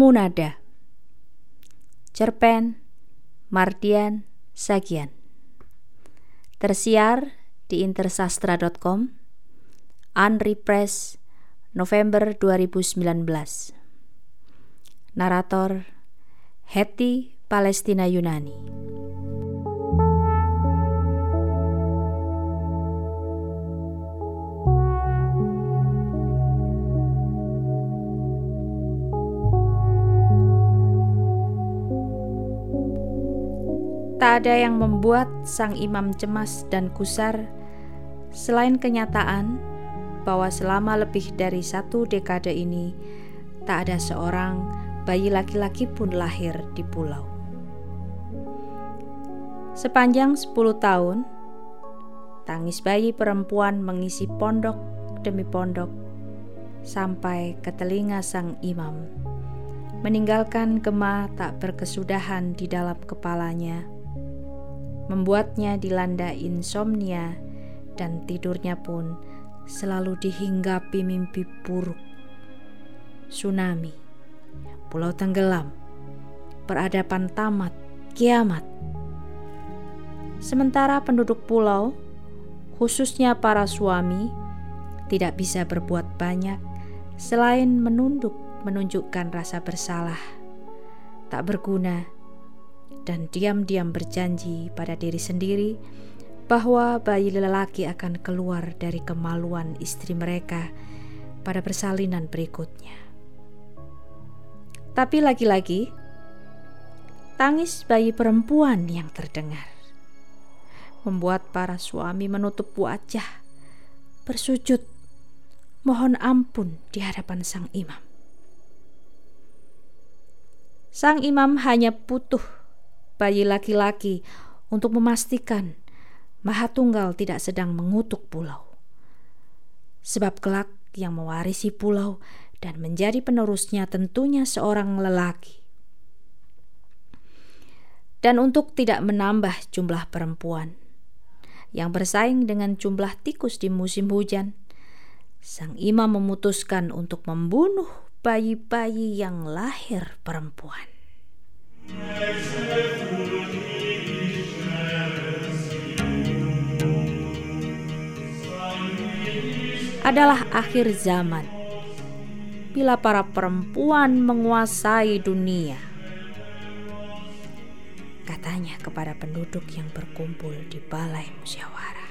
Munada. Cerpen Mardian Sagian. Tersiar di intersastra.com Unrepress November 2019 Narator Hetty Palestina Yunani Tak ada yang membuat sang imam cemas dan kusar selain kenyataan bahwa selama lebih dari satu dekade ini tak ada seorang bayi laki-laki pun lahir di pulau. Sepanjang 10 tahun, tangis bayi perempuan mengisi pondok demi pondok sampai ke telinga sang imam, meninggalkan gema tak berkesudahan di dalam kepalanya membuatnya dilanda insomnia dan tidurnya pun selalu dihinggapi mimpi buruk. Tsunami, pulau tenggelam, peradaban tamat, kiamat. Sementara penduduk pulau, khususnya para suami, tidak bisa berbuat banyak selain menunduk menunjukkan rasa bersalah. Tak berguna dan diam-diam berjanji pada diri sendiri bahwa bayi lelaki akan keluar dari kemaluan istri mereka pada persalinan berikutnya. Tapi lagi-lagi, tangis bayi perempuan yang terdengar membuat para suami menutup wajah, bersujud, mohon ampun di hadapan sang imam. Sang imam hanya butuh bayi laki-laki untuk memastikan Maha Tunggal tidak sedang mengutuk pulau. Sebab kelak yang mewarisi pulau dan menjadi penerusnya tentunya seorang lelaki. Dan untuk tidak menambah jumlah perempuan yang bersaing dengan jumlah tikus di musim hujan, sang imam memutuskan untuk membunuh bayi-bayi yang lahir perempuan adalah akhir zaman bila para perempuan menguasai dunia. Katanya kepada penduduk yang berkumpul di balai musyawarah.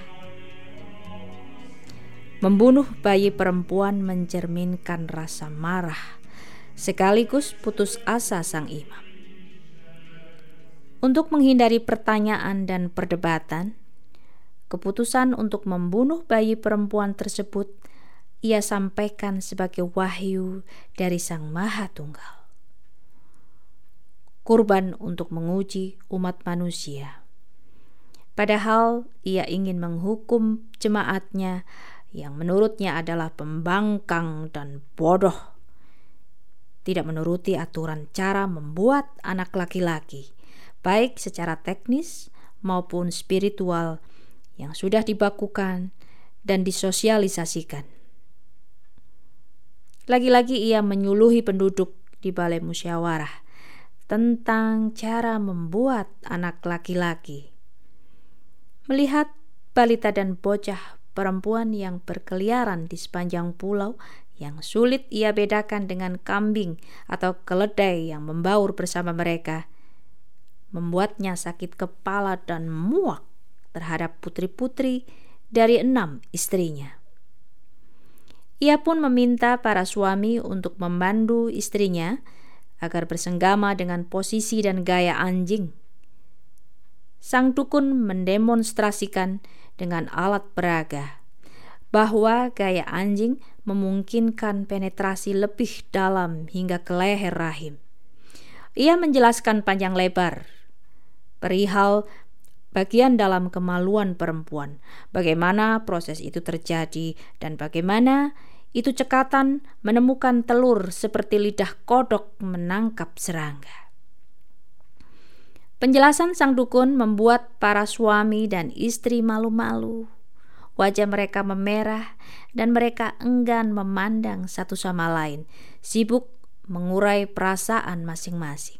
Membunuh bayi perempuan mencerminkan rasa marah sekaligus putus asa sang imam. Untuk menghindari pertanyaan dan perdebatan, keputusan untuk membunuh bayi perempuan tersebut ia sampaikan sebagai wahyu dari Sang Maha Tunggal. Kurban untuk menguji umat manusia. Padahal ia ingin menghukum jemaatnya yang menurutnya adalah pembangkang dan bodoh. Tidak menuruti aturan cara membuat anak laki-laki baik secara teknis maupun spiritual yang sudah dibakukan dan disosialisasikan. Lagi-lagi ia menyuluhi penduduk di balai musyawarah tentang cara membuat anak laki-laki. Melihat balita dan bocah perempuan yang berkeliaran di sepanjang pulau yang sulit ia bedakan dengan kambing atau keledai yang membaur bersama mereka, membuatnya sakit kepala dan muak terhadap putri-putri dari enam istrinya. Ia pun meminta para suami untuk membantu istrinya agar bersenggama dengan posisi dan gaya anjing. Sang dukun mendemonstrasikan dengan alat peraga bahwa gaya anjing memungkinkan penetrasi lebih dalam hingga ke leher rahim. Ia menjelaskan panjang lebar perihal bagian dalam kemaluan perempuan, bagaimana proses itu terjadi, dan bagaimana itu cekatan menemukan telur seperti lidah kodok menangkap serangga. Penjelasan sang dukun membuat para suami dan istri malu-malu. Wajah mereka memerah dan mereka enggan memandang satu sama lain, sibuk mengurai perasaan masing-masing.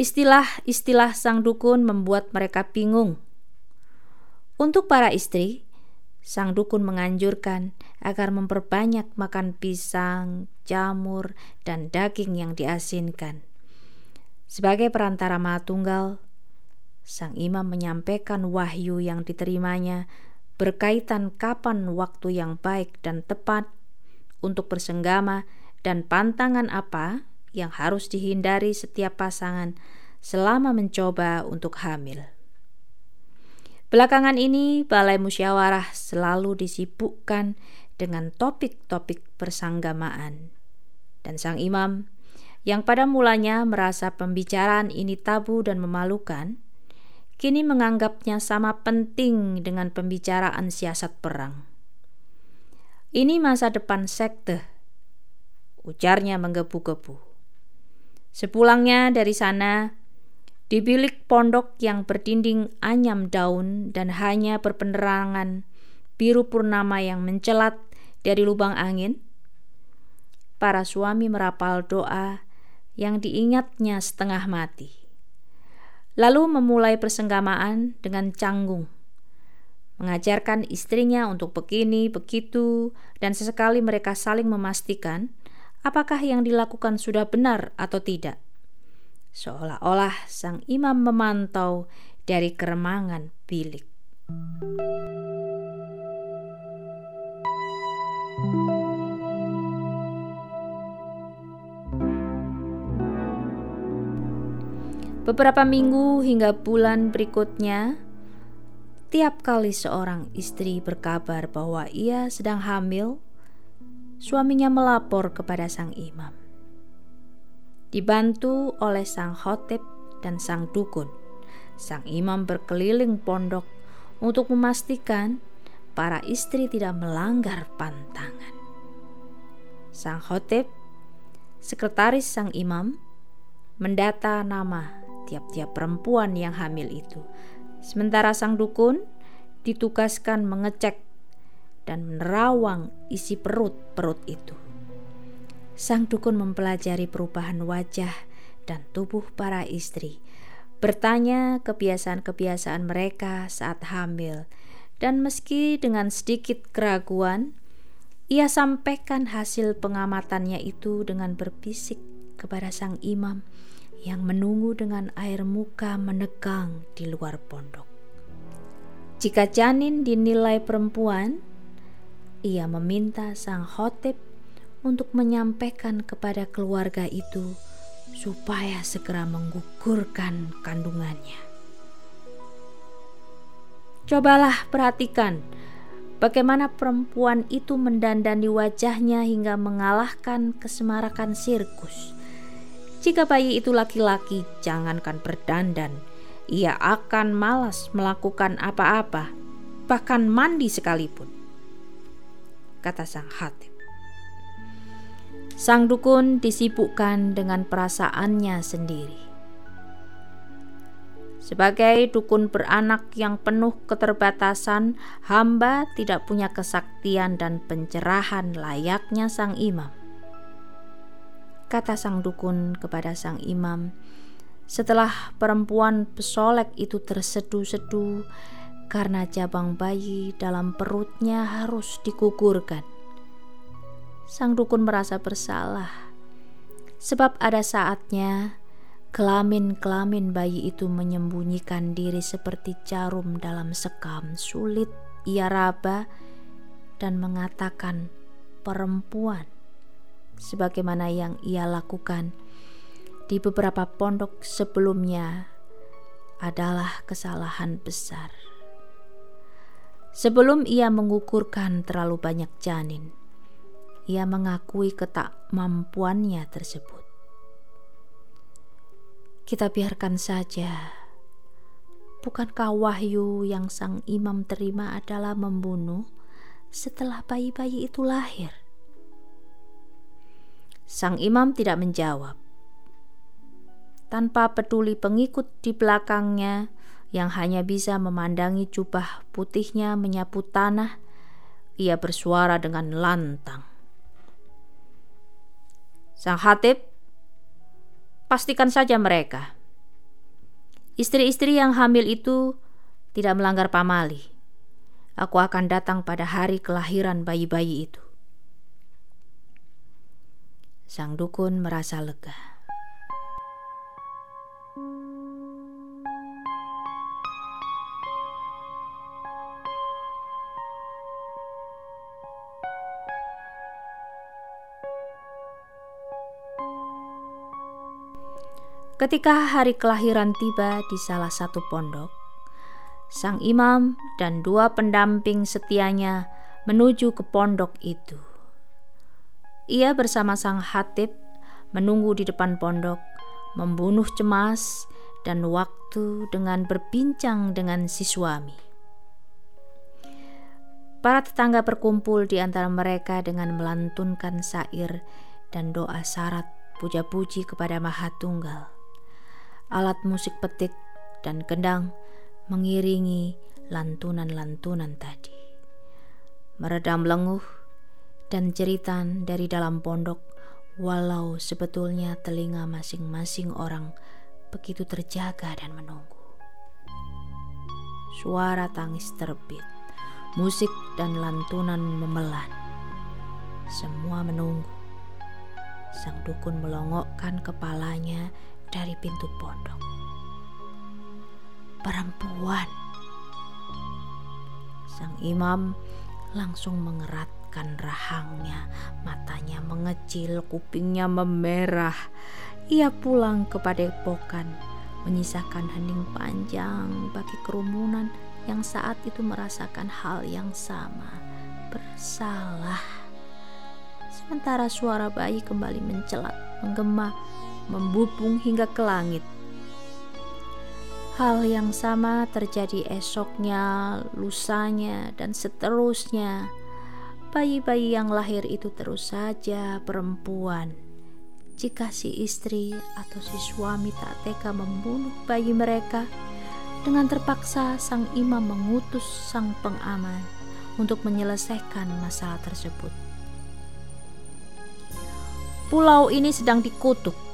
Istilah-istilah sang dukun membuat mereka bingung. Untuk para istri, sang dukun menganjurkan agar memperbanyak makan pisang, jamur, dan daging yang diasinkan. Sebagai perantara Mahatunggal, sang imam menyampaikan wahyu yang diterimanya berkaitan kapan waktu yang baik dan tepat untuk bersenggama dan pantangan apa yang harus dihindari setiap pasangan selama mencoba untuk hamil. Belakangan ini, balai musyawarah selalu disibukkan dengan topik-topik persanggamaan. Dan sang imam, yang pada mulanya merasa pembicaraan ini tabu dan memalukan, kini menganggapnya sama penting dengan pembicaraan siasat perang. Ini masa depan sekte, ujarnya menggebu-gebu. Sepulangnya dari sana, di bilik pondok yang berdinding anyam daun dan hanya berpenerangan biru purnama yang mencelat dari lubang angin, para suami merapal doa yang diingatnya setengah mati. Lalu memulai persenggamaan dengan canggung, mengajarkan istrinya untuk begini, begitu, dan sesekali mereka saling memastikan apakah yang dilakukan sudah benar atau tidak. Seolah-olah sang imam memantau dari keremangan bilik. Beberapa minggu hingga bulan berikutnya, tiap kali seorang istri berkabar bahwa ia sedang hamil, suaminya melapor kepada sang imam. Dibantu oleh sang khotib dan sang dukun, sang imam berkeliling pondok untuk memastikan para istri tidak melanggar pantangan. Sang khotib, sekretaris sang imam, mendata nama tiap-tiap perempuan yang hamil itu. Sementara sang dukun ditugaskan mengecek dan menerawang isi perut-perut itu. Sang dukun mempelajari perubahan wajah dan tubuh para istri, bertanya kebiasaan-kebiasaan mereka saat hamil, dan meski dengan sedikit keraguan, ia sampaikan hasil pengamatannya itu dengan berbisik kepada sang imam yang menunggu dengan air muka menegang di luar pondok. Jika janin dinilai perempuan, ia meminta sang khotib untuk menyampaikan kepada keluarga itu supaya segera menggugurkan kandungannya. Cobalah perhatikan bagaimana perempuan itu mendandani wajahnya hingga mengalahkan kesemarakan sirkus. Jika bayi itu laki-laki, jangankan berdandan, ia akan malas melakukan apa-apa, bahkan mandi sekalipun kata sang hatib. Sang dukun disibukkan dengan perasaannya sendiri. Sebagai dukun beranak yang penuh keterbatasan, hamba tidak punya kesaktian dan pencerahan layaknya sang imam. Kata sang dukun kepada sang imam, setelah perempuan pesolek itu terseduh-seduh karena cabang bayi dalam perutnya harus digugurkan. Sang dukun merasa bersalah, sebab ada saatnya kelamin-kelamin bayi itu menyembunyikan diri seperti jarum dalam sekam. Sulit ia raba dan mengatakan perempuan, sebagaimana yang ia lakukan di beberapa pondok sebelumnya adalah kesalahan besar sebelum ia mengukurkan terlalu banyak janin. Ia mengakui ketakmampuannya tersebut. Kita biarkan saja. Bukankah wahyu yang sang imam terima adalah membunuh setelah bayi-bayi itu lahir? Sang imam tidak menjawab. Tanpa peduli pengikut di belakangnya, yang hanya bisa memandangi jubah putihnya menyapu tanah, ia bersuara dengan lantang. Sang Hatib, pastikan saja mereka. Istri-istri yang hamil itu tidak melanggar pamali. Aku akan datang pada hari kelahiran bayi-bayi itu. Sang dukun merasa lega. Ketika hari kelahiran tiba di salah satu pondok, sang imam dan dua pendamping setianya menuju ke pondok itu. Ia bersama sang hatib menunggu di depan pondok, membunuh cemas dan waktu dengan berbincang dengan si suami. Para tetangga berkumpul di antara mereka dengan melantunkan sair dan doa syarat puja-puji kepada Maha Tunggal alat musik petik dan kendang mengiringi lantunan-lantunan tadi. Meredam lenguh dan jeritan dari dalam pondok, walau sebetulnya telinga masing-masing orang begitu terjaga dan menunggu. Suara tangis terbit, musik dan lantunan memelan. Semua menunggu. Sang dukun melongokkan kepalanya dari pintu pondok. Perempuan. Sang imam langsung mengeratkan rahangnya, matanya mengecil, kupingnya memerah. Ia pulang ke padepokan, menyisakan hening panjang bagi kerumunan yang saat itu merasakan hal yang sama, bersalah. Sementara suara bayi kembali mencelat, menggema, membubung hingga ke langit. Hal yang sama terjadi esoknya, lusanya, dan seterusnya. Bayi-bayi yang lahir itu terus saja perempuan. Jika si istri atau si suami tak tega membunuh bayi mereka, dengan terpaksa sang imam mengutus sang pengaman untuk menyelesaikan masalah tersebut. Pulau ini sedang dikutuk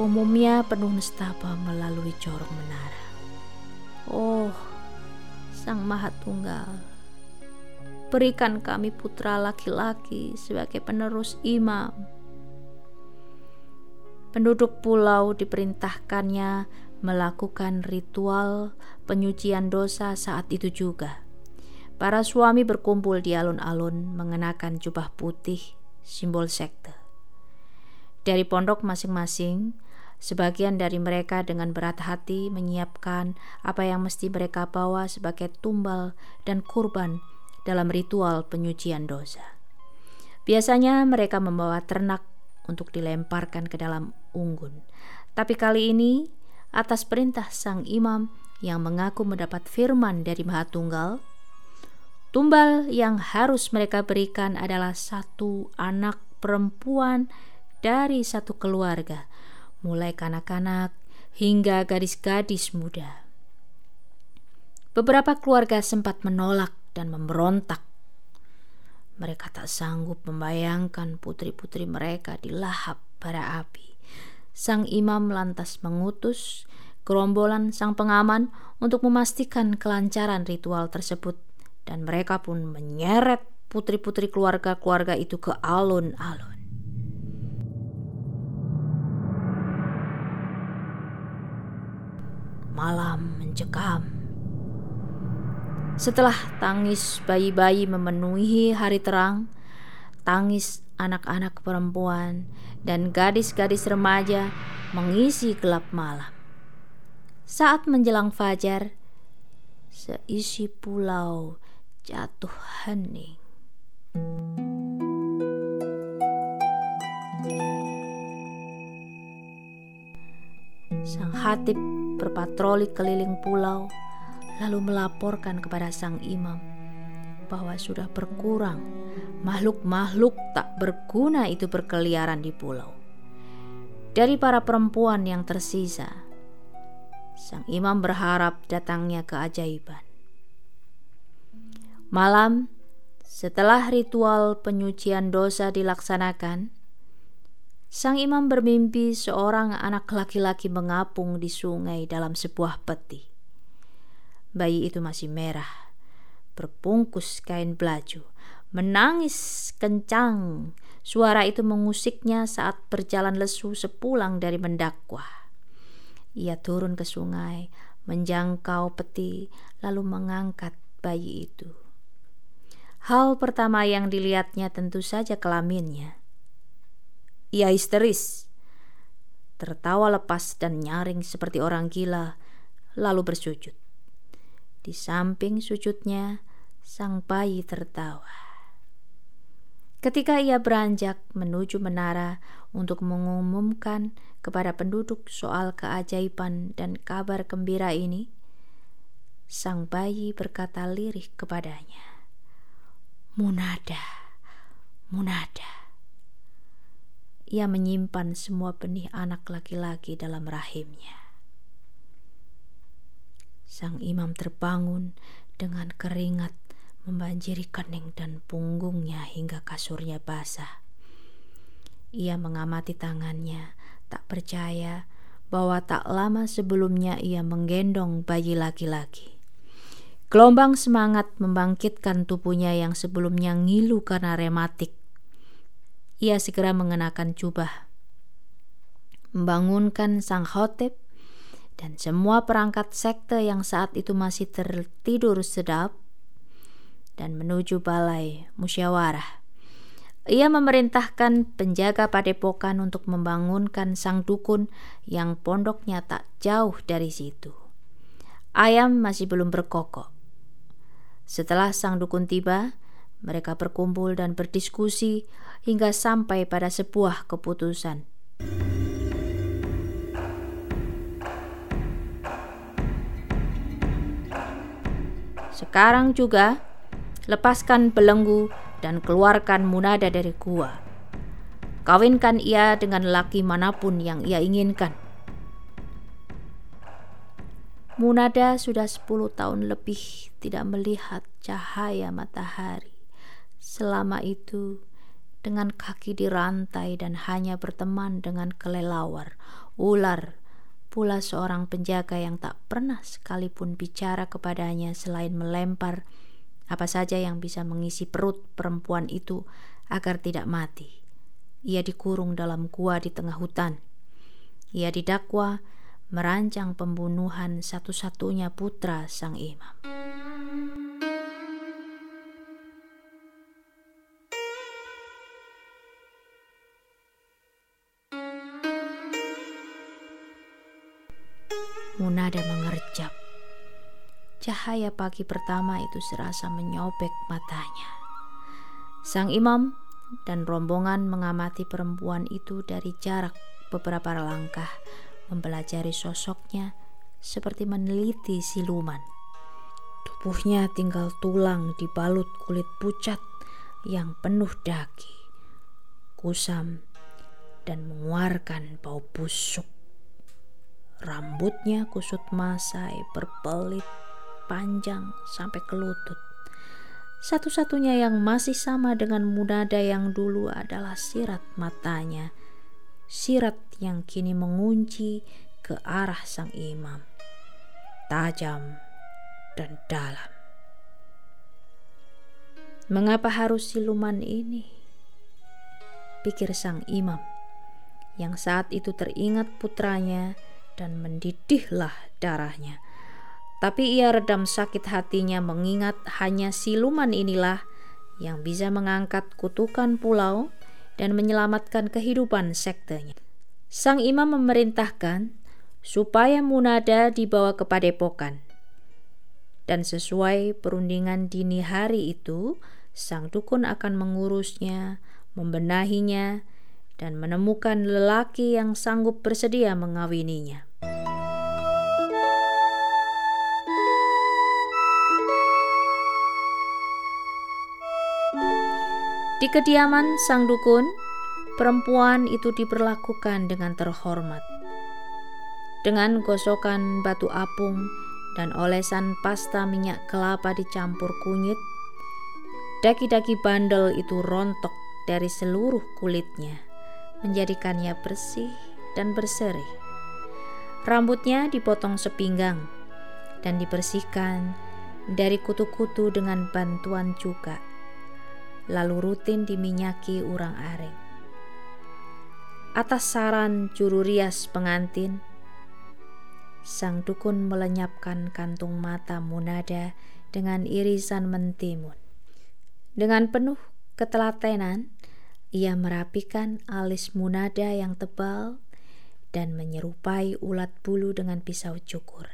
umumnya penuh nestapa melalui corong menara. Oh, Sang Maha Tunggal, berikan kami putra laki-laki sebagai penerus imam. Penduduk pulau diperintahkannya melakukan ritual penyucian dosa saat itu juga. Para suami berkumpul di alun-alun mengenakan jubah putih, simbol sekte. Dari pondok masing-masing, Sebagian dari mereka dengan berat hati menyiapkan apa yang mesti mereka bawa sebagai tumbal dan kurban dalam ritual penyucian dosa. Biasanya mereka membawa ternak untuk dilemparkan ke dalam unggun. Tapi kali ini, atas perintah sang imam yang mengaku mendapat firman dari Maha Tunggal, tumbal yang harus mereka berikan adalah satu anak perempuan dari satu keluarga mulai kanak-kanak hingga gadis-gadis muda. Beberapa keluarga sempat menolak dan memberontak. Mereka tak sanggup membayangkan putri-putri mereka dilahap pada api. Sang imam lantas mengutus gerombolan sang pengaman untuk memastikan kelancaran ritual tersebut dan mereka pun menyeret putri-putri keluarga-keluarga itu ke alun-alun. Malam mencekam. Setelah tangis bayi-bayi memenuhi hari terang, tangis anak-anak perempuan dan gadis-gadis remaja mengisi gelap malam. Saat menjelang fajar, seisi pulau jatuh hening. Sang hatib berpatroli keliling pulau, lalu melaporkan kepada sang imam bahwa sudah berkurang makhluk-makhluk tak berguna itu berkeliaran di pulau. Dari para perempuan yang tersisa, sang imam berharap datangnya keajaiban. Malam setelah ritual penyucian dosa dilaksanakan, Sang imam bermimpi seorang anak laki-laki mengapung di sungai dalam sebuah peti. Bayi itu masih merah, berbungkus kain belaju, menangis kencang. Suara itu mengusiknya saat berjalan lesu sepulang dari mendakwah. Ia turun ke sungai, menjangkau peti, lalu mengangkat bayi itu. Hal pertama yang dilihatnya tentu saja kelaminnya. Ia histeris, tertawa lepas dan nyaring seperti orang gila, lalu bersujud. Di samping sujudnya, sang bayi tertawa. Ketika ia beranjak menuju menara untuk mengumumkan kepada penduduk soal keajaiban dan kabar gembira ini, sang bayi berkata lirih kepadanya, Munada, Munada. Ia menyimpan semua benih anak laki-laki dalam rahimnya. Sang imam terbangun dengan keringat membanjiri kening dan punggungnya hingga kasurnya basah. Ia mengamati tangannya, tak percaya bahwa tak lama sebelumnya ia menggendong bayi laki-laki. Gelombang semangat membangkitkan tubuhnya yang sebelumnya ngilu karena rematik. Ia segera mengenakan jubah, membangunkan sang khotib dan semua perangkat sekte yang saat itu masih tertidur sedap dan menuju balai musyawarah. Ia memerintahkan penjaga padepokan untuk membangunkan sang dukun yang pondoknya tak jauh dari situ. Ayam masih belum berkokok. Setelah sang dukun tiba, mereka berkumpul dan berdiskusi hingga sampai pada sebuah keputusan. Sekarang juga, lepaskan belenggu dan keluarkan Munada dari gua. Kawinkan ia dengan laki mana pun yang ia inginkan. Munada sudah 10 tahun lebih tidak melihat cahaya matahari. Selama itu, dengan kaki dirantai dan hanya berteman dengan kelelawar, ular, pula seorang penjaga yang tak pernah sekalipun bicara kepadanya selain melempar apa saja yang bisa mengisi perut perempuan itu agar tidak mati. Ia dikurung dalam gua di tengah hutan. Ia didakwa merancang pembunuhan satu-satunya putra sang imam. Mengerjap. Cahaya pagi pertama itu serasa menyobek matanya. Sang imam dan rombongan mengamati perempuan itu dari jarak beberapa langkah mempelajari sosoknya seperti meneliti siluman. Tubuhnya tinggal tulang dibalut kulit pucat yang penuh daki, kusam, dan mengeluarkan bau busuk. Rambutnya kusut masai berbelit panjang sampai ke lutut. Satu-satunya yang masih sama dengan Munada yang dulu adalah sirat matanya sirat yang kini mengunci ke arah sang imam, tajam dan dalam. Mengapa harus siluman ini? Pikir sang imam, yang saat itu teringat putranya dan mendidihlah darahnya. Tapi ia redam sakit hatinya mengingat hanya siluman inilah yang bisa mengangkat kutukan pulau dan menyelamatkan kehidupan sektenya. Sang imam memerintahkan supaya Munada dibawa ke padepokan. Dan sesuai perundingan dini hari itu, sang dukun akan mengurusnya, membenahinya, dan menemukan lelaki yang sanggup bersedia mengawininya. Di kediaman sang dukun, perempuan itu diperlakukan dengan terhormat. Dengan gosokan batu apung dan olesan pasta minyak kelapa dicampur kunyit, daki-daki bandel itu rontok dari seluruh kulitnya, menjadikannya bersih dan berseri. Rambutnya dipotong sepinggang dan dibersihkan dari kutu-kutu dengan bantuan juga, lalu rutin diminyaki urang-aring. Atas saran juru rias pengantin, sang dukun melenyapkan kantung mata Munada dengan irisan mentimun. Dengan penuh ketelatenan, ia merapikan alis Munada yang tebal dan menyerupai ulat bulu dengan pisau cukur,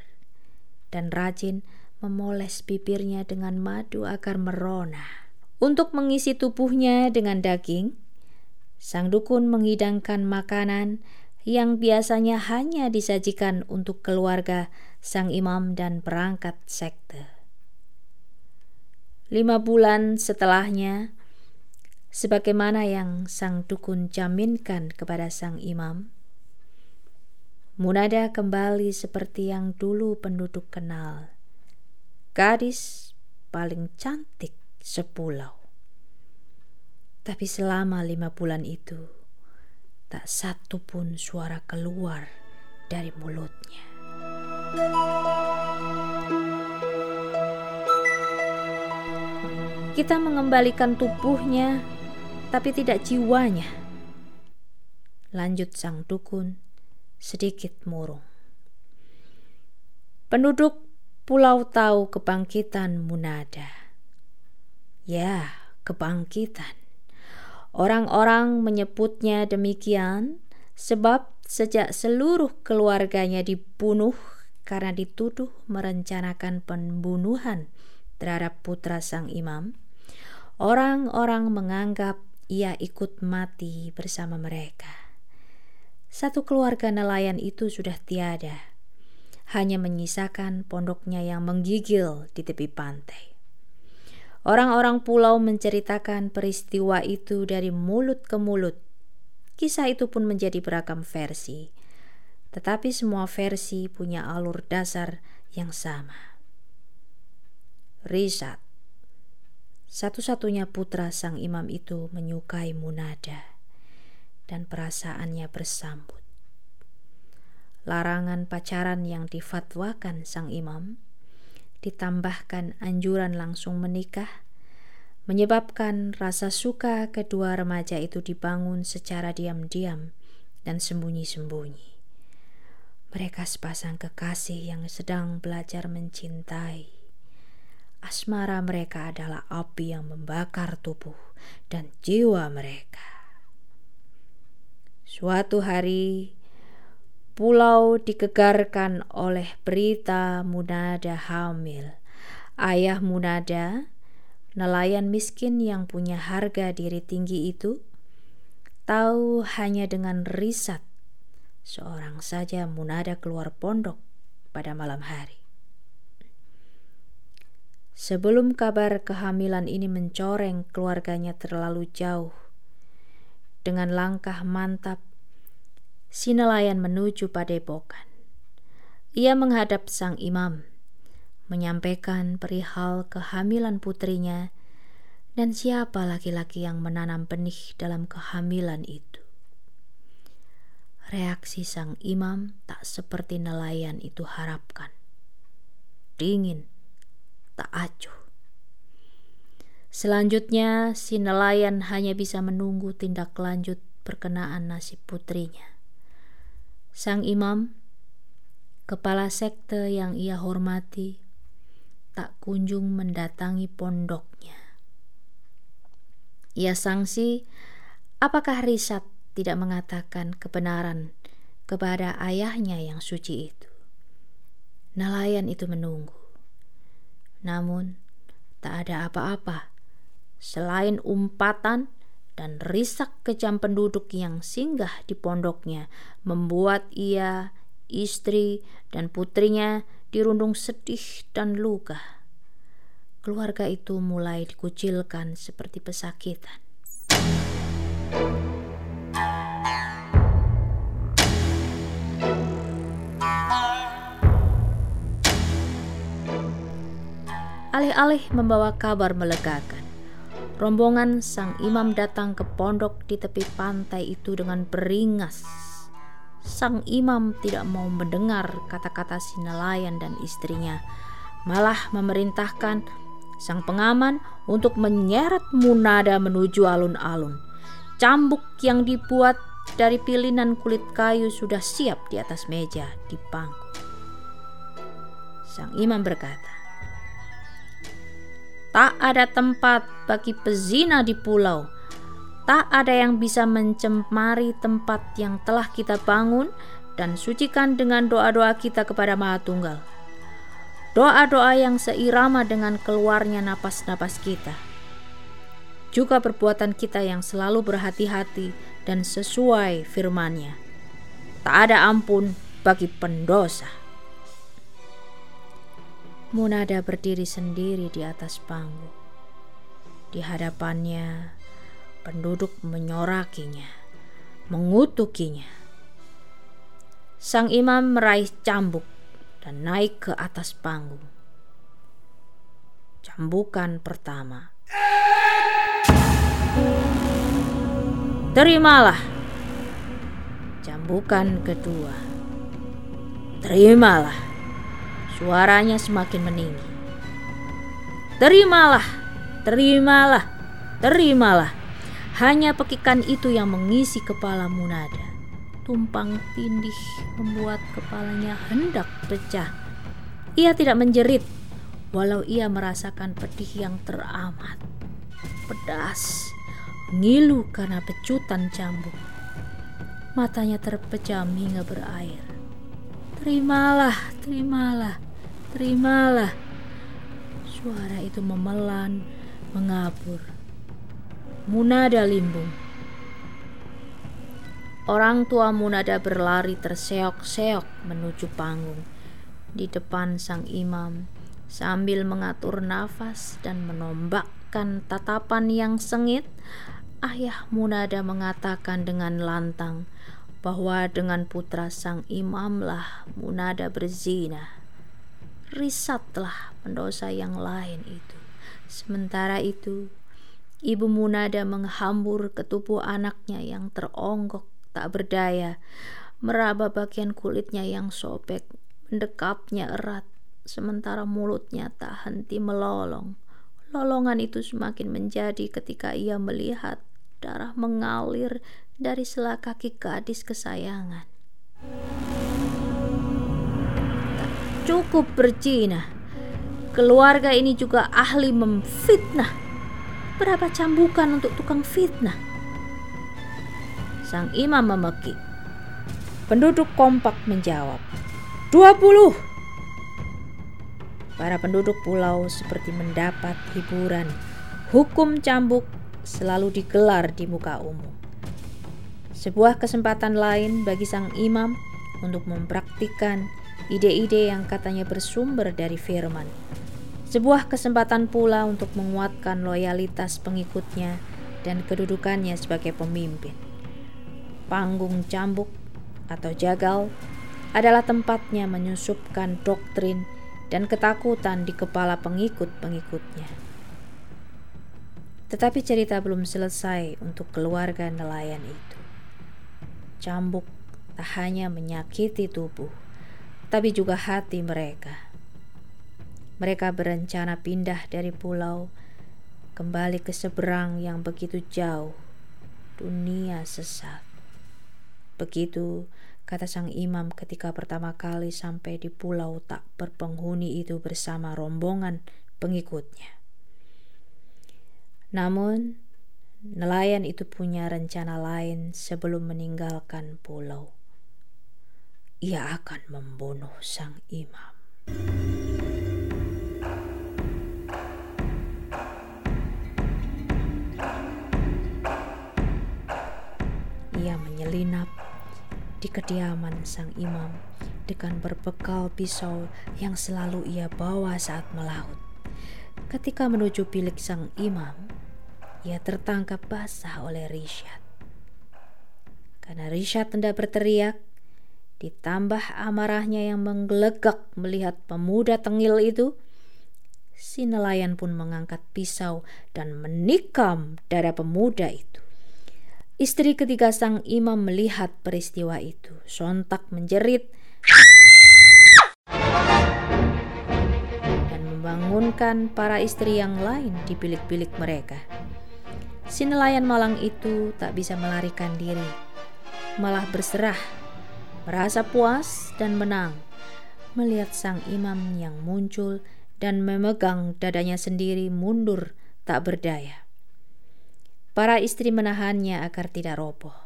dan rajin memoles bibirnya dengan madu agar merona. Untuk mengisi tubuhnya dengan daging, sang dukun menghidangkan makanan yang biasanya hanya disajikan untuk keluarga sang imam dan perangkat sekte. Lima bulan setelahnya, sebagaimana yang sang dukun jaminkan kepada sang imam, Munada kembali seperti yang dulu penduduk kenal. Gadis paling cantik sepulau. Tapi selama lima bulan itu, tak satu pun suara keluar dari mulutnya. Kita mengembalikan tubuhnya, tapi tidak jiwanya. Lanjut sang dukun sedikit murung. Penduduk pulau tahu kebangkitan Munada. Ya, kebangkitan. Orang-orang menyebutnya demikian sebab sejak seluruh keluarganya dibunuh karena dituduh merencanakan pembunuhan terhadap putra sang imam, orang-orang menganggap ia ikut mati bersama mereka. Satu keluarga nelayan itu sudah tiada, hanya menyisakan pondoknya yang menggigil di tepi pantai. Orang-orang pulau menceritakan peristiwa itu dari mulut ke mulut. Kisah itu pun menjadi beragam versi, tetapi semua versi punya alur dasar yang sama. Risat, satu-satunya putra sang imam itu menyukai Munada dan perasaannya bersambut. Larangan pacaran yang difatwakan sang imam ditambahkan anjuran langsung menikah menyebabkan rasa suka kedua remaja itu dibangun secara diam-diam dan sembunyi-sembunyi. Mereka sepasang kekasih yang sedang belajar mencintai. Asmara mereka adalah api yang membakar tubuh dan jiwa mereka. Suatu hari, pulau dikegarkan oleh berita Munada hamil. Ayah Munada, nelayan miskin yang punya harga diri tinggi itu, tahu hanya dengan risat seorang saja Munada keluar pondok pada malam hari. Sebelum kabar kehamilan ini mencoreng keluarganya terlalu jauh, dengan langkah mantap, si nelayan menuju padepokan. Ia menghadap sang imam, menyampaikan perihal kehamilan putrinya dan siapa laki-laki yang menanam benih dalam kehamilan itu. Reaksi sang imam tak seperti nelayan itu harapkan. Dingin, tak acuh. Selanjutnya, si nelayan hanya bisa menunggu tindak lanjut perkenaan nasib putrinya. Sang imam, kepala sekte yang ia hormati, tak kunjung mendatangi pondoknya. Ia sangsi, apakah Risat tidak mengatakan kebenaran kepada ayahnya yang suci itu. Nelayan itu menunggu. Namun, tak ada apa-apa Selain umpatan dan risak kejam penduduk yang singgah di pondoknya, membuat ia, istri, dan putrinya dirundung sedih dan luka. Keluarga itu mulai dikucilkan seperti pesakitan. Alih-alih membawa kabar melegakan, rombongan sang imam datang ke pondok di tepi pantai itu dengan beringas. Sang imam tidak mau mendengar kata-kata si nelayan dan istrinya, malah memerintahkan sang pengaman untuk menyeret Munada menuju alun-alun. Cambuk yang dibuat dari pilihan kulit kayu sudah siap di atas meja di pangku. Sang imam berkata, Tak ada tempat bagi pezina di pulau. Tak ada yang bisa mencemari tempat yang telah kita bangun dan sucikan dengan doa-doa kita kepada Maha Tunggal. Doa-doa yang seirama dengan keluarnya napas-napas kita. Juga perbuatan kita yang selalu berhati-hati dan sesuai firman-Nya. Tak ada ampun bagi pendosa. Munada berdiri sendiri di atas panggung. Di hadapannya, penduduk menyorakinya, mengutukinya. Sang imam meraih cambuk dan naik ke atas panggung. Cambukan pertama. Terimalah. Cambukan kedua. Terimalah. Suaranya semakin meninggi. Terimalah, terimalah, terimalah. Hanya pekikan itu yang mengisi kepala Munada. Tumpang tindih membuat kepalanya hendak pecah. Ia tidak menjerit, walau ia merasakan pedih yang teramat. Pedas, ngilu karena pecutan cambuk. Matanya terpejam hingga berair. Terimalah, terimalah, terimalah. Suara itu memelan, mengabur. Munada limbung. Orang tua Munada berlari terseok-seok menuju panggung di depan sang imam sambil mengatur nafas dan menombakkan tatapan yang sengit. Ayah Munada mengatakan dengan lantang bahwa dengan putra sang imamlah Munada berzina risatlah pendosa yang lain itu. Sementara itu, ibu Munada menghambur ke anaknya yang teronggok tak berdaya, meraba bagian kulitnya yang sobek, mendekapnya erat, sementara mulutnya tak henti melolong. Lolongan itu semakin menjadi ketika ia melihat darah mengalir dari sela kaki gadis kesayangan cukup berzina. Keluarga ini juga ahli memfitnah. Berapa cambukan untuk tukang fitnah? Sang imam memeki. Penduduk kompak menjawab. Dua puluh. Para penduduk pulau seperti mendapat hiburan. Hukum cambuk selalu digelar di muka umum. Sebuah kesempatan lain bagi sang imam untuk mempraktikkan ide-ide yang katanya bersumber dari firman. Sebuah kesempatan pula untuk menguatkan loyalitas pengikutnya dan kedudukannya sebagai pemimpin. Panggung cambuk atau jagal adalah tempatnya menyusupkan doktrin dan ketakutan di kepala pengikut-pengikutnya. Tetapi cerita belum selesai untuk keluarga nelayan itu. Cambuk tak hanya menyakiti tubuh, tapi juga hati mereka. Mereka berencana pindah dari pulau kembali ke seberang yang begitu jauh, dunia sesat. Begitu kata sang imam ketika pertama kali sampai di pulau tak berpenghuni itu bersama rombongan pengikutnya. Namun, nelayan itu punya rencana lain sebelum meninggalkan pulau ia akan membunuh sang imam. Ia menyelinap di kediaman sang imam dengan berbekal pisau yang selalu ia bawa saat melaut. Ketika menuju bilik sang imam, ia tertangkap basah oleh Rishad. Karena Rishad hendak berteriak, Ditambah amarahnya yang menggelegak melihat pemuda tengil itu, Si nelayan pun mengangkat pisau dan menikam dada pemuda itu. Istri ketiga sang imam melihat peristiwa itu, sontak menjerit dan membangunkan para istri yang lain di bilik-bilik mereka. Si nelayan malang itu tak bisa melarikan diri, malah berserah, merasa puas dan menang melihat sang imam yang muncul dan memegang dadanya sendiri mundur tak berdaya. Para istri menahannya agar tidak roboh.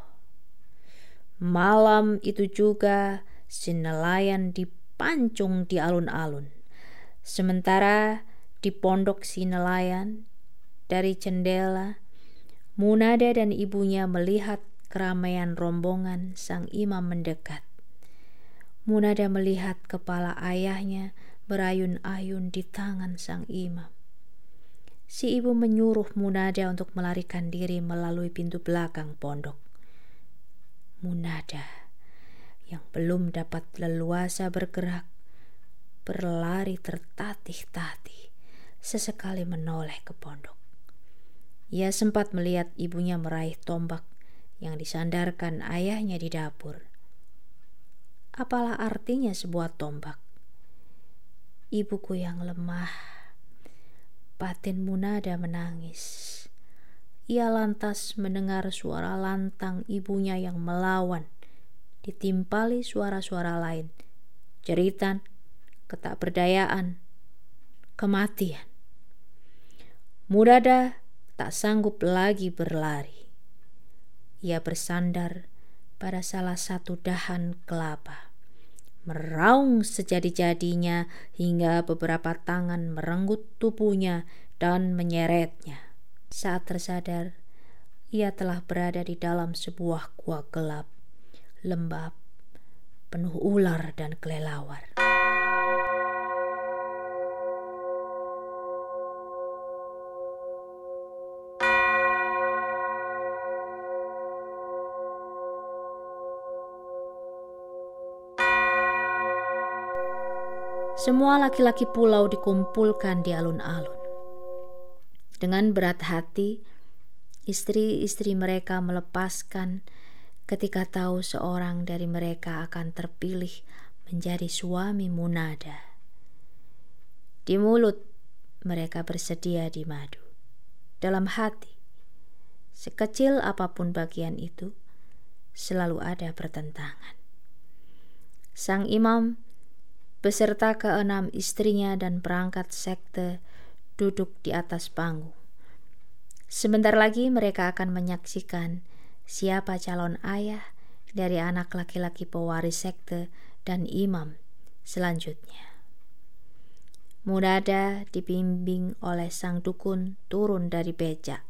Malam itu juga si nelayan dipancung di alun-alun. Sementara di pondok si nelayan dari jendela, Munada dan ibunya melihat keramaian rombongan sang imam mendekat. Munada melihat kepala ayahnya berayun-ayun di tangan sang imam. Si ibu menyuruh Munada untuk melarikan diri melalui pintu belakang pondok. Munada yang belum dapat leluasa bergerak berlari tertatih-tatih sesekali menoleh ke pondok. Ia sempat melihat ibunya meraih tombak yang disandarkan ayahnya di dapur. Apalah artinya sebuah tombak? Ibuku yang lemah. Batin Munada menangis. Ia lantas mendengar suara lantang ibunya yang melawan, ditimpali suara-suara lain, jeritan, ketakberdayaan, kematian. Munada tak sanggup lagi berlari. Ia bersandar pada salah satu dahan kelapa meraung sejadi-jadinya hingga beberapa tangan merenggut tubuhnya dan menyeretnya. Saat tersadar, ia telah berada di dalam sebuah gua gelap, lembab, penuh ular dan kelelawar. Semua laki-laki pulau dikumpulkan di alun-alun. Dengan berat hati, istri-istri mereka melepaskan ketika tahu seorang dari mereka akan terpilih menjadi suami Munada. Di mulut mereka bersedia di madu. Dalam hati, sekecil apa pun bagian itu, selalu ada pertentangan. Sang imam beserta keenam istrinya dan perangkat sekte duduk di atas panggung. Sebentar lagi mereka akan menyaksikan siapa calon ayah dari anak laki-laki pewaris sekte dan imam selanjutnya. Mudada dibimbing oleh sang dukun turun dari becak.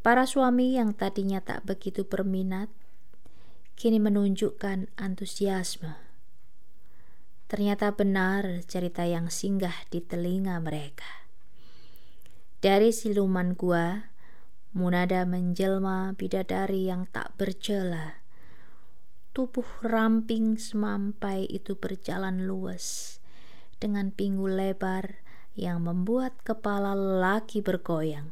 Para suami yang tadinya tak begitu berminat kini menunjukkan antusiasme Ternyata benar cerita yang singgah di telinga mereka. Dari siluman gua, Munada menjelma bidadari yang tak bercela. Tubuh ramping semampai itu berjalan luas dengan pinggul lebar yang membuat kepala lelaki bergoyang.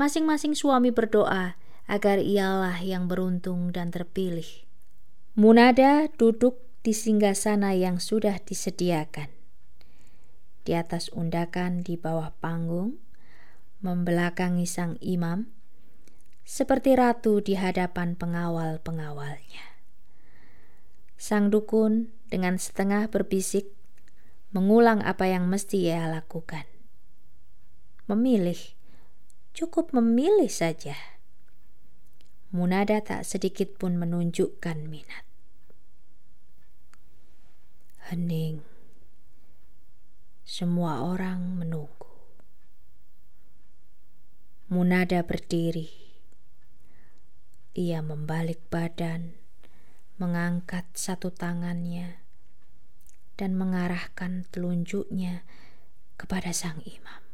Masing-masing suami berdoa agar ialah yang beruntung dan terpilih. Munada duduk di singgasana yang sudah disediakan. Di atas undakan di bawah panggung, membelakangi sang imam, seperti ratu di hadapan pengawal-pengawalnya. Sang dukun dengan setengah berbisik mengulang apa yang mesti ia lakukan. Memilih, cukup memilih saja. Munada tak sedikit pun menunjukkan minat hening. Semua orang menunggu. Munada berdiri. Ia membalik badan, mengangkat satu tangannya, dan mengarahkan telunjuknya kepada sang imam.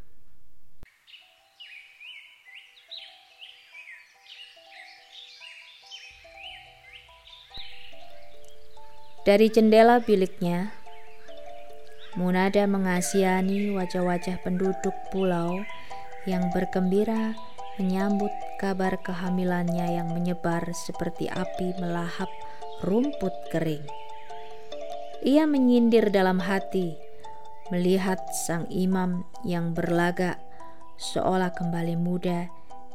Dari jendela biliknya, Munada mengasihani wajah-wajah penduduk pulau yang bergembira menyambut kabar kehamilannya yang menyebar seperti api melahap rumput kering. Ia menyindir dalam hati melihat sang imam yang berlagak seolah kembali muda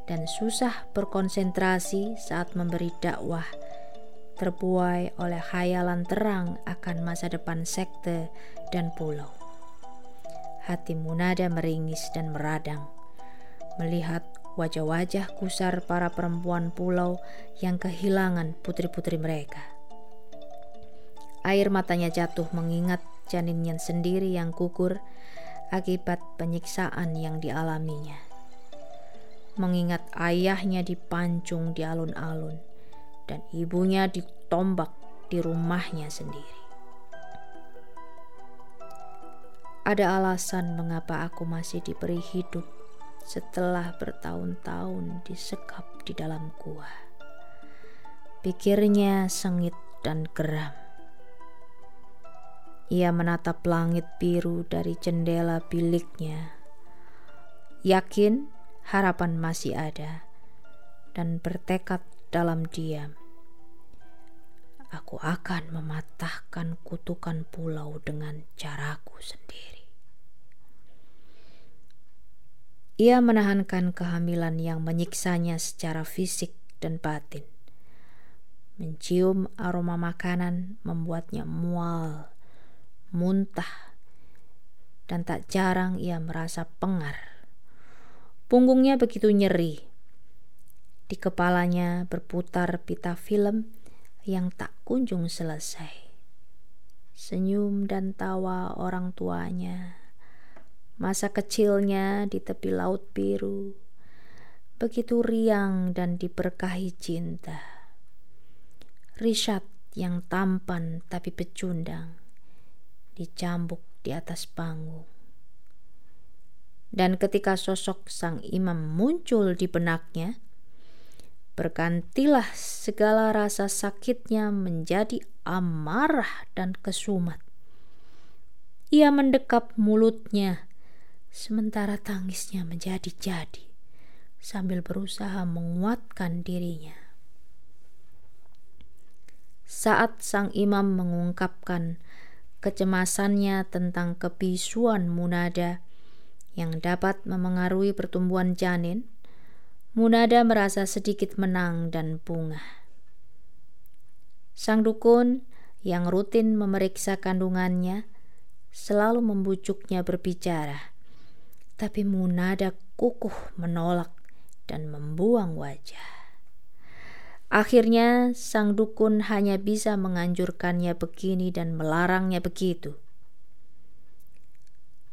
dan susah berkonsentrasi saat memberi dakwah terbuai oleh khayalan terang akan masa depan sekte dan pulau. Hati Munada meringis dan meradang melihat wajah-wajah kusar para perempuan pulau yang kehilangan putri-putri mereka. Air matanya jatuh mengingat janinnya sendiri yang gugur akibat penyiksaan yang dialaminya. Mengingat ayahnya dipancung di alun-alun dan ibunya ditombak di rumahnya sendiri. Ada alasan mengapa aku masih diberi hidup setelah bertahun-tahun disekap di dalam gua. Pikirnya sengit dan geram. Ia menatap langit biru dari jendela biliknya. Yakin harapan masih ada dan bertekad dalam diam. Aku akan mematahkan kutukan pulau dengan caraku sendiri. Ia menahankan kehamilan yang menyiksanya secara fisik dan batin. Mencium aroma makanan membuatnya mual muntah, dan tak jarang ia merasa pengar. Punggungnya begitu nyeri. Di kepalanya berputar pita film yang tak kunjung selesai. Senyum dan tawa orang tuanya, masa kecilnya di tepi laut biru, begitu riang dan diberkahi cinta. Richard yang tampan tapi pecundang, dicambuk di atas panggung. Dan ketika sosok sang imam muncul di benaknya, bergantilah segala rasa sakitnya menjadi amarah dan kesumat. Ia mendekap mulutnya, sementara tangisnya menjadi-jadi sambil berusaha menguatkan dirinya. Saat sang imam mengungkapkan kecemasannya tentang kebisuan Munada yang dapat memengaruhi pertumbuhan janin, Munada merasa sedikit menang dan bunga. Sang dukun yang rutin memeriksa kandungannya selalu membujuknya berbicara, tapi Munada kukuh menolak dan membuang wajah. Akhirnya, sang dukun hanya bisa menganjurkannya begini dan melarangnya begitu.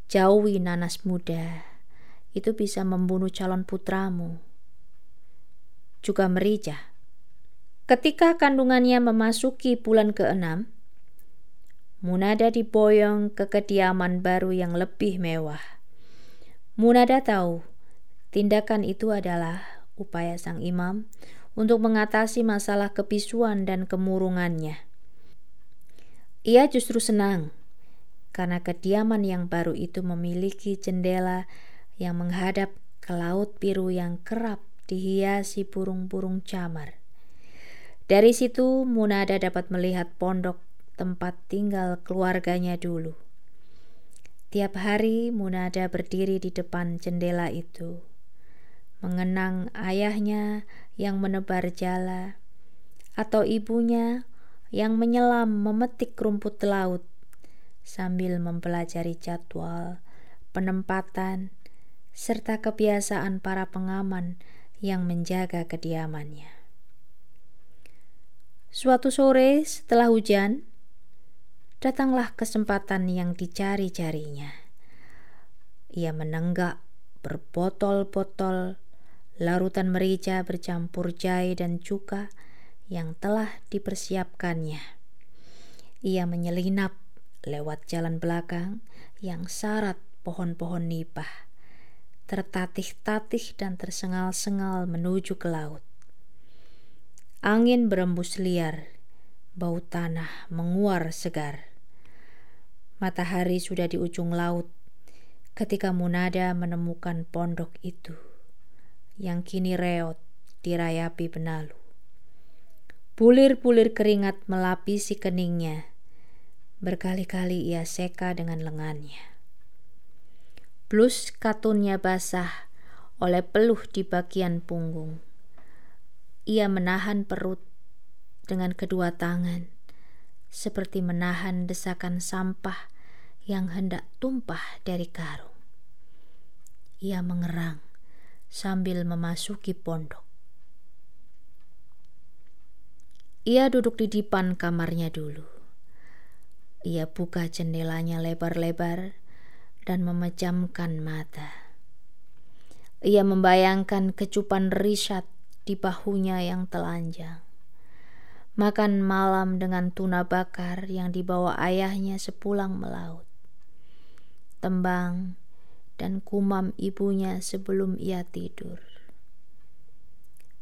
Jauhi nanas muda, itu bisa membunuh calon putramu. Juga merica. Ketika kandungannya memasuki bulan keenam, Munada diboyong ke kediaman baru yang lebih mewah. Munada tahu tindakan itu adalah upaya sang imam untuk mengatasi masalah kebisuan dan kemurungannya. Ia justru senang karena kediaman yang baru itu memiliki jendela yang menghadap ke laut biru yang kerap dihiasi burung-burung camar. Dari situ Munada dapat melihat pondok tempat tinggal keluarganya dulu. Tiap hari Munada berdiri di depan jendela itu mengenang ayahnya yang menebar jala, atau ibunya yang menyelam memetik rumput laut sambil mempelajari jadwal, penempatan, serta kebiasaan para pengaman yang menjaga kediamannya. Suatu sore setelah hujan, datanglah kesempatan yang dicari-carinya. Ia menenggak berbotol-botol larutan merica bercampur jahe dan cuka yang telah dipersiapkannya. Ia menyelinap lewat jalan belakang yang syarat pohon-pohon nipah, tertatih-tatih dan tersengal-sengal menuju ke laut. Angin berembus liar, bau tanah menguar segar. Matahari sudah di ujung laut ketika Munada menemukan pondok itu yang kini reot dirayapi benalu. Bulir-bulir keringat melapisi keningnya. Berkali-kali ia seka dengan lengannya. Blus katunnya basah oleh peluh di bagian punggung. Ia menahan perut dengan kedua tangan, seperti menahan desakan sampah yang hendak tumpah dari karung. Ia mengerang sambil memasuki pondok. Ia duduk di depan kamarnya dulu. Ia buka jendelanya lebar-lebar dan memejamkan mata. Ia membayangkan kecupan riset di bahunya yang telanjang. Makan malam dengan tuna bakar yang dibawa ayahnya sepulang melaut. Tembang dan kumam ibunya sebelum ia tidur.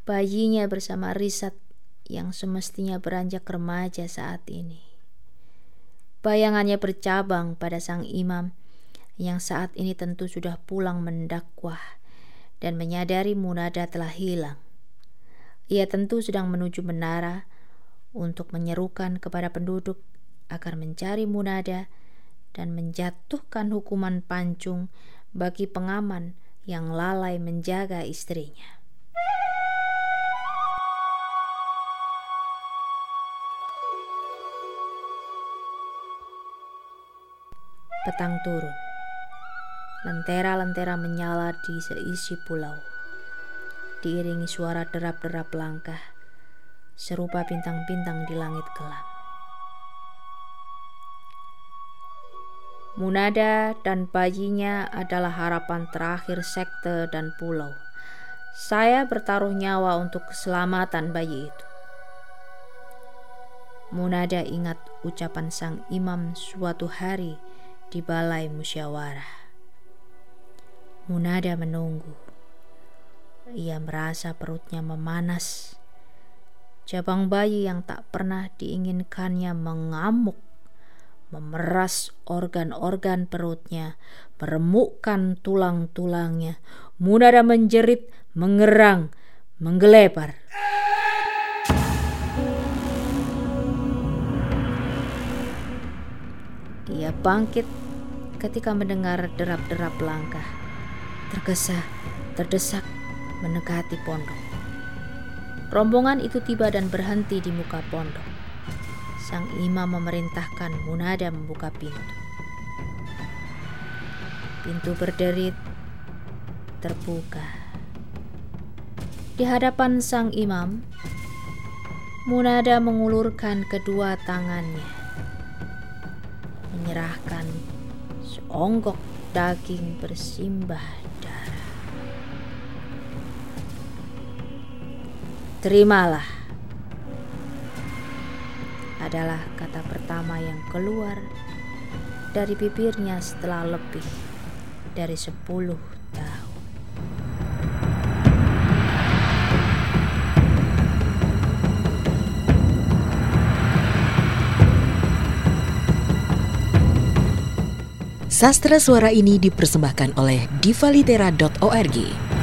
Bayinya bersama riset yang semestinya beranjak remaja saat ini. Bayangannya bercabang pada sang imam yang saat ini tentu sudah pulang mendakwah dan menyadari Munada telah hilang. Ia tentu sedang menuju menara untuk menyerukan kepada penduduk agar mencari Munada dan menjatuhkan hukuman pancung bagi pengaman yang lalai menjaga istrinya. Petang turun. Lentera-lentera menyala di seisi pulau. Diiringi suara derap-derap langkah, serupa bintang-bintang di langit kelam. Munada dan bayinya adalah harapan terakhir sekte dan pulau. Saya bertaruh nyawa untuk keselamatan bayi itu. Munada ingat ucapan sang imam suatu hari di balai musyawarah. Munada menunggu. Ia merasa perutnya memanas. Cabang bayi yang tak pernah diinginkannya mengamuk, memeras organ-organ perutnya, meremukkan tulang-tulangnya. Munada menjerit, mengerang, menggelebar. Dia bangkit ketika mendengar derap-derap langkah. Tergesa, terdesak, mendekati pondok. Rombongan itu tiba dan berhenti di muka pondok. Sang imam memerintahkan Munada membuka pintu. Pintu berderit, terbuka. Di hadapan sang imam, Munada mengulurkan kedua tangannya, menyerahkan seonggok daging bersimbah Terimalah adalah kata pertama yang keluar dari bibirnya setelah lebih dari sepuluh tahun. Sastra suara ini dipersembahkan oleh divalitera.org.